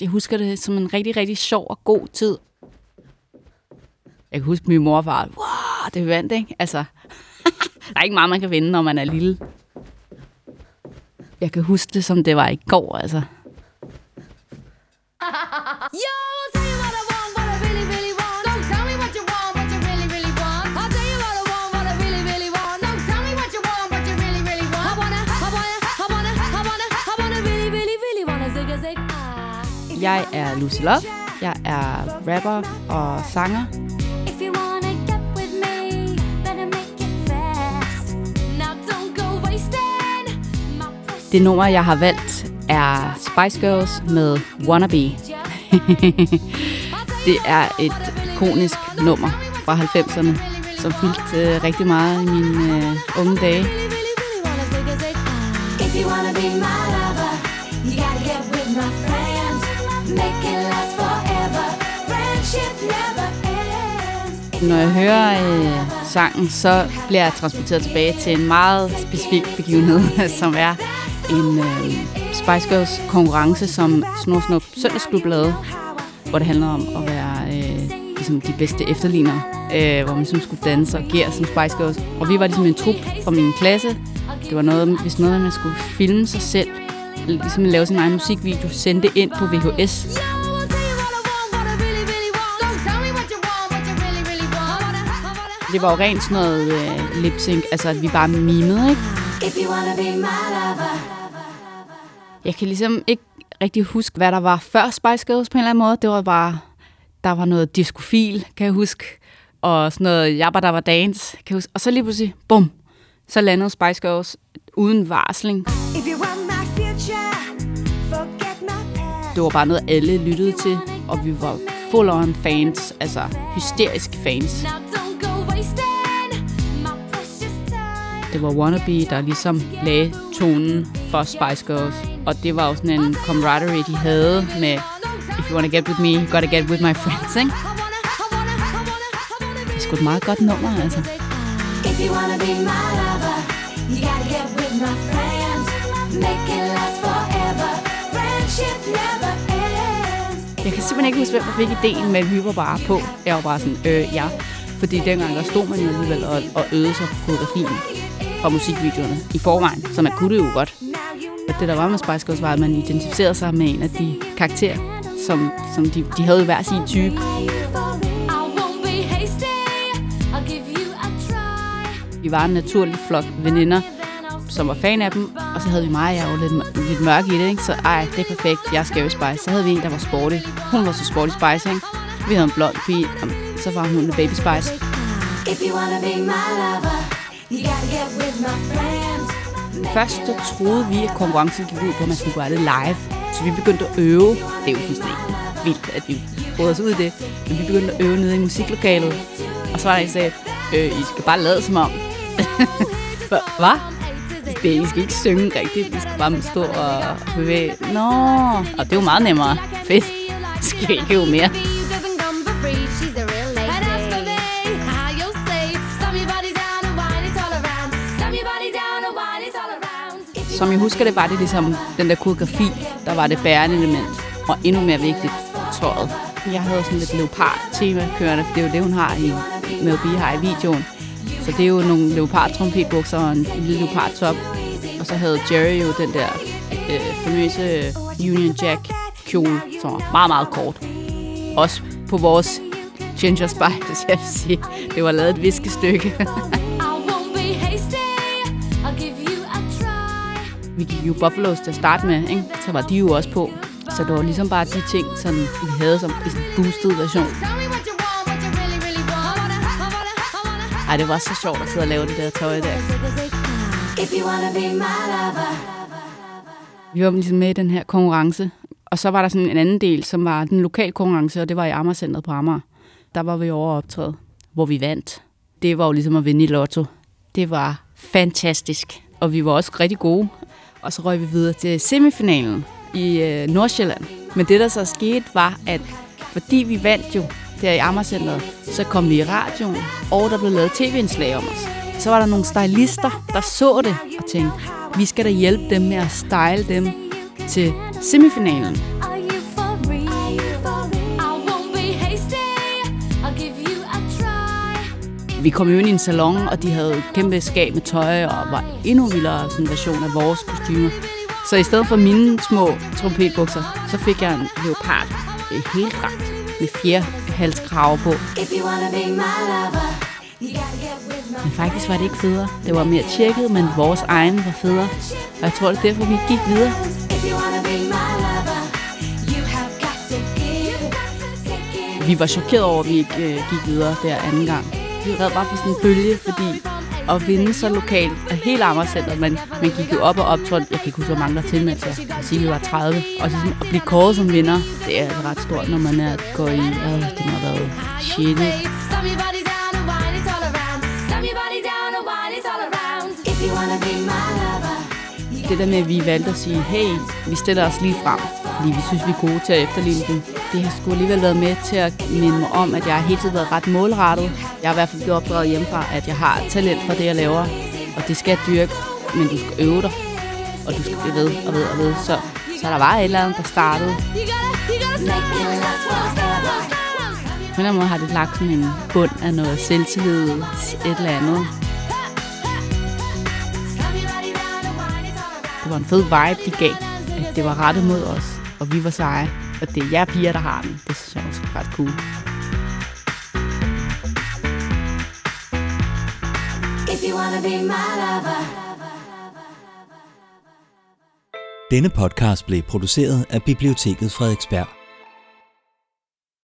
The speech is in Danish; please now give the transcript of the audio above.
jeg husker det som en rigtig, rigtig sjov og god tid. Jeg kan huske, at min mor var, wow, det vandt, ikke? Altså, der er ikke meget, man kan vinde, når man er lille. Jeg kan huske det, som det var i går, altså. Jeg er Lucy Love. Jeg er rapper og sanger. Det nummer, jeg har valgt, er Spice Girls med Wannabe. det er et ikonisk nummer fra 90'erne, som fyldte øh, rigtig meget i mine øh, unge dage. If you wanna be my Når jeg hører øh, sangen, så bliver jeg transporteret tilbage til en meget specifik begivenhed, som er en øh, Spice Girls konkurrence, som Snor Snup Søndagsklub lavede, hvor det handler om at være øh, ligesom de bedste efterlignere, øh, hvor man ligesom skulle danse og gere som Spice Girls. Og vi var ligesom en trup fra min klasse. Det var noget, hvis noget, man skulle filme sig selv, ligesom lave sin egen musikvideo, sende det ind på VHS, Det var jo rent sådan noget øh, lip sync, altså at vi bare mimede, ikke? Jeg kan ligesom ikke rigtig huske, hvad der var før Spice Girls på en eller anden måde. Det var bare, der var noget diskofil, kan jeg huske, og sådan noget jabba der var dance, kan jeg huske. Og så lige pludselig, bum, så landede Spice Girls uden varsling. If you want my det var bare noget, alle lyttede til, og vi var full on fans, altså hysteriske fans. Det var Wannabe, der ligesom lagde tonen for Spice Girls. Og det var jo sådan en camaraderie, de havde med If you wanna get with me, you gotta get with my friends, ikke? Det er sgu et meget godt nummer, altså. If you wanna be my lover, you gotta get with my friends. Jeg kan simpelthen ikke huske, hvem der fik ideen, men vi var bare på. Jeg var bare sådan, øh, ja. Fordi dengang der stod man jo alligevel og, og øvede sig på fotografien fra musikvideoerne i forvejen, så man kunne det jo godt. Og det der var med Spice Girls var, at man identificerede sig med en af de karakterer, som, som de, de havde hver sin type. I Vi var en naturlig flok veninder, som var fan af dem, og så havde vi mig, jeg var lidt, lidt mørk i det, ikke? så ej, det er perfekt, jeg skal jo Spice. Så havde vi en, der var sporty. Hun var så sporty Spice, ikke? Vi havde en blond pige, og så var hun en baby Spice. If you wanna be my lover, you gotta get with my friends. Først så troede vi, at konkurrencen gik ud på, at man skulle gøre det live. Så vi begyndte at øve. Det er jo fuldstændig vildt, at vi prøvede os ud i det. Men vi begyndte at øve nede i musiklokalet. Og så var der en, der sagde, øh, I skal bare lade som om. Hvad? Det, I skal ikke synge rigtigt. I skal bare stå og bevæge. Nå, og det er jo meget nemmere. Fedt. Skal vi ikke jo mere? Som jeg husker det, var det ligesom den der koreografi, der var det bærende element. Og endnu mere vigtigt, tøjet. Jeg havde sådan lidt leopard-tema kørende, for det er jo det, hun har i Mel B har i videoen. Så det er jo nogle leopardtrompetbukser og en lille leopard-top. Og så havde Jerry jo den der øh, famøse Union Jack kjole, som var meget, meget kort. Også på vores Ginger Spice, jeg vil sige. Det var lavet et viskestykke. Give you a try. vi gik jo Buffaloes til at starte med, ikke? så var de jo også på. Så det var ligesom bare de ting, som vi havde som en boosted version. Ej, det var så sjovt at sidde og lave det der tøj der. If you wanna be my lover. Vi var ligesom med i den her konkurrence. Og så var der sådan en anden del, som var den lokale konkurrence, og det var i Amagercentret på Amager. Der var vi over optræde, hvor vi vandt. Det var jo ligesom at vinde i lotto. Det var fantastisk. Og vi var også rigtig gode. Og så røg vi videre til semifinalen i øh, Nordsjælland. Men det, der så skete, var, at fordi vi vandt jo der i Amagercenteret. Så kom vi i radioen, og der blev lavet tv-indslag om os. Så var der nogle stylister, der så det og tænkte, vi skal da hjælpe dem med at style dem til semifinalen. Vi kom jo ind i en salon, og de havde kæmpe skab med tøj og var endnu vildere sådan version af vores kostymer. Så i stedet for mine små trompetbukser, så fik jeg en leopard helt rakt med fjerhalskrave på. Men faktisk var det ikke federe. Det var mere tjekket, men vores egen var federe. Og jeg tror, det er derfor, vi gik videre. Vi var chokeret over, at vi ikke øh, gik videre der anden gang. Vi red bare på sådan en bølge, fordi at vinde så lokalt er helt Amagercenter, men man gik jo op og optrådte. jeg, kan ikke huske, hvor mange der tilmeldte sig. Jeg siger, vi var 30. Og så sådan at blive kåret som vinder, det er altså ret stort, når man er går i, øh, det må have været shit. Down wine all around. Down wine all around. If you be my lover, Det der med, at vi valgte at sige, hey, vi stiller os lige frem, fordi vi synes, vi er gode til at efterligne dem. Det har sgu alligevel været med til at minde mig om, at jeg har hele tiden været ret målrettet. Jeg har i hvert fald blevet opdraget hjemmefra, at jeg har talent for det, jeg laver. Og det skal jeg dyrke, men du skal øve dig. Og du skal blive ved og ved og ved. Så, så der var et eller andet, der startede. På en eller anden måde har det lagt sådan en bund af noget selvtillid, et eller andet. Det var en fed vibe, de gav. At det var rettet mod os, og vi var seje. Og det er jer piger, der har den. Det synes jeg også er ret cool. If you wanna be my lover. Denne podcast blev produceret af Biblioteket Frederiksberg.